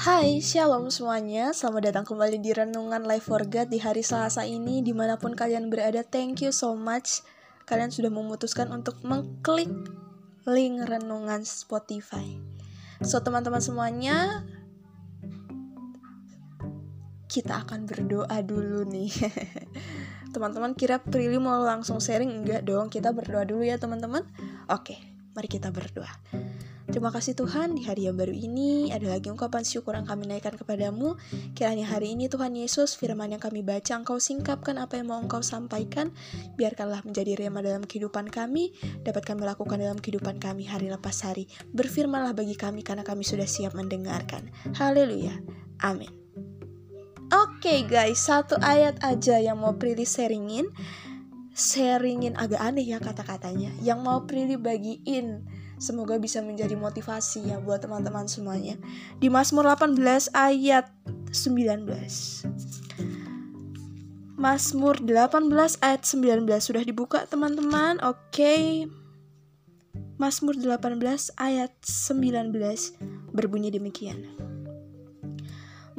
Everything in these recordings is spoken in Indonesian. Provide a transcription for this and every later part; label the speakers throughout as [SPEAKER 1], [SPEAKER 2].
[SPEAKER 1] Hai, shalom semuanya. Selamat datang kembali di Renungan Life for God di hari Selasa ini. Di mana pun kalian berada, thank you so much. Kalian sudah memutuskan untuk mengklik link Renungan Spotify. So, teman-teman semuanya Kita akan berdoa dulu nih. Teman-teman kira Prilly mau langsung sharing? Enggak dong, kita berdoa dulu ya teman-teman. Oke, mari kita berdoa Terima kasih Tuhan di hari yang baru ini ada lagi ungkapan syukur yang kami naikkan kepadamu. Kiranya hari ini Tuhan Yesus firman yang kami baca engkau singkapkan apa yang mau engkau sampaikan. Biarkanlah menjadi rema dalam kehidupan kami, dapat kami lakukan dalam kehidupan kami hari lepas hari. Berfirmanlah bagi kami karena kami sudah siap mendengarkan. Haleluya. Amin. Oke okay guys, satu ayat aja yang mau Prilly sharingin. Sharingin agak aneh ya kata-katanya. Yang mau Prilly bagiin Semoga bisa menjadi motivasi ya buat teman-teman semuanya. Di Mazmur 18 ayat 19. Mazmur 18 ayat 19 sudah dibuka teman-teman. Oke. Okay. Mazmur 18 ayat 19 berbunyi demikian.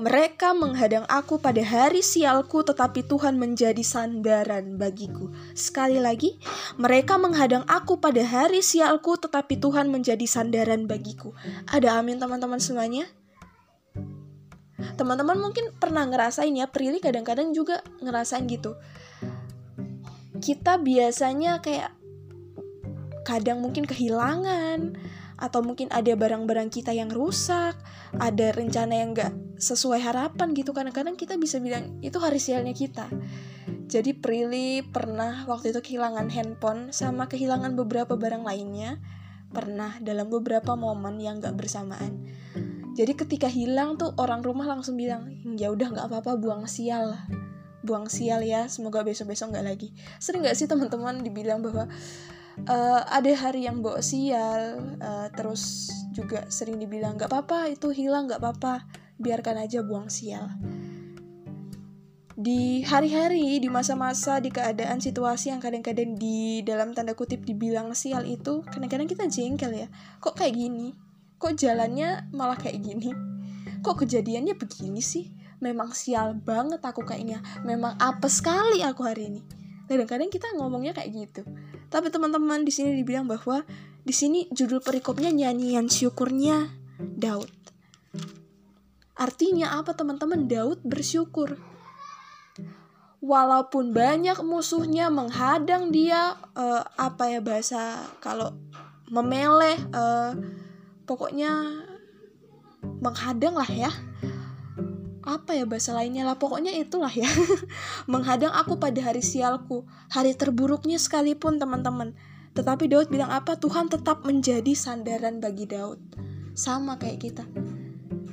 [SPEAKER 1] Mereka menghadang aku pada hari sialku, tetapi Tuhan menjadi sandaran bagiku. Sekali lagi, mereka menghadang aku pada hari sialku, tetapi Tuhan menjadi sandaran bagiku. Ada amin, teman-teman semuanya. Teman-teman mungkin pernah ngerasain ya, Prilly kadang-kadang juga ngerasain gitu. Kita biasanya kayak kadang mungkin kehilangan atau mungkin ada barang-barang kita yang rusak, ada rencana yang gak sesuai harapan gitu. Kadang-kadang kita bisa bilang itu hari sialnya kita. Jadi Prilly pernah waktu itu kehilangan handphone sama kehilangan beberapa barang lainnya. Pernah dalam beberapa momen yang gak bersamaan. Jadi ketika hilang tuh orang rumah langsung bilang, ya udah nggak apa-apa buang sial buang sial ya semoga besok besok nggak lagi sering nggak sih teman-teman dibilang bahwa uh, ada hari yang bawa sial uh, terus juga sering dibilang nggak apa-apa itu hilang nggak apa-apa biarkan aja buang sial. Di hari-hari di masa-masa di keadaan situasi yang kadang-kadang di dalam tanda kutip dibilang sial itu kadang-kadang kita jengkel ya. Kok kayak gini? Kok jalannya malah kayak gini? Kok kejadiannya begini sih? Memang sial banget aku kayaknya. Memang apa sekali aku hari ini. Kadang-kadang kita ngomongnya kayak gitu. Tapi teman-teman di sini dibilang bahwa di sini judul perikopnya nyanyian syukurnya Daud. Artinya apa teman-teman? Daud bersyukur. Walaupun banyak musuhnya menghadang dia uh, apa ya bahasa kalau memeleh uh, pokoknya menghadang lah ya. Apa ya bahasa lainnya lah pokoknya itulah ya. Menghadang aku pada hari sialku hari terburuknya sekalipun teman-teman. Tetapi Daud bilang apa? Tuhan tetap menjadi sandaran bagi Daud. Sama kayak kita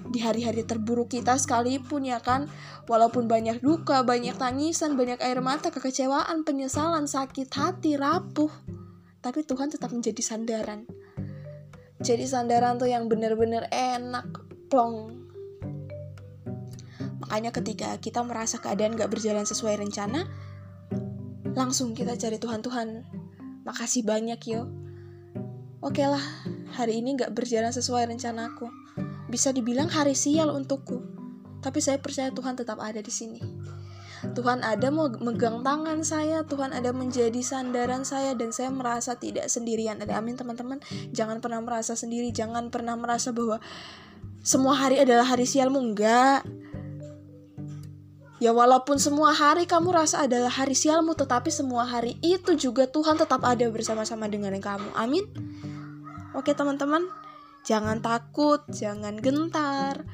[SPEAKER 1] di hari-hari terburuk kita sekalipun ya kan walaupun banyak duka banyak tangisan banyak air mata kekecewaan penyesalan sakit hati rapuh tapi Tuhan tetap menjadi sandaran jadi sandaran tuh yang bener-bener enak plong Makanya ketika kita merasa keadaan gak berjalan sesuai rencana, langsung kita cari Tuhan Tuhan. Makasih banyak yo. Oke lah, hari ini gak berjalan sesuai rencanaku. Bisa dibilang hari sial untukku. Tapi saya percaya Tuhan tetap ada di sini. Tuhan ada megang tangan saya, Tuhan ada menjadi sandaran saya dan saya merasa tidak sendirian. Ada amin teman-teman. Jangan pernah merasa sendiri, jangan pernah merasa bahwa semua hari adalah hari sialmu enggak Ya walaupun semua hari kamu rasa adalah hari sialmu Tetapi semua hari itu juga Tuhan tetap ada bersama-sama dengan kamu Amin Oke teman-teman Jangan takut, jangan gentar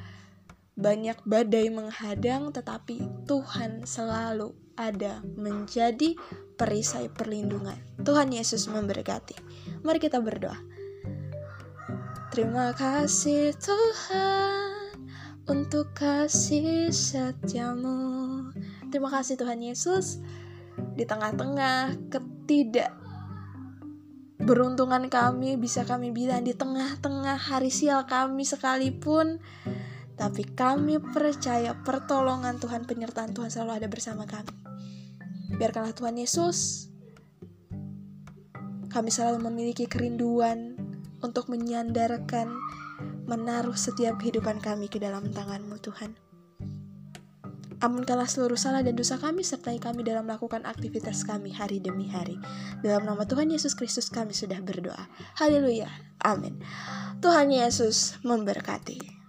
[SPEAKER 1] Banyak badai menghadang Tetapi Tuhan selalu ada menjadi perisai perlindungan Tuhan Yesus memberkati Mari kita berdoa Terima kasih Tuhan untuk kasih setiamu. Terima kasih Tuhan Yesus. Di tengah-tengah ketidak beruntungan kami bisa kami bilang di tengah-tengah hari sial kami sekalipun. Tapi kami percaya pertolongan Tuhan penyertaan Tuhan selalu ada bersama kami. Biarkanlah Tuhan Yesus kami selalu memiliki kerinduan untuk menyandarkan menaruh setiap kehidupan kami ke dalam tangan-Mu Tuhan. Ampunkanlah seluruh salah dan dosa kami sertai kami dalam melakukan aktivitas kami hari demi hari. Dalam nama Tuhan Yesus Kristus kami sudah berdoa. Haleluya. Amin. Tuhan Yesus memberkati.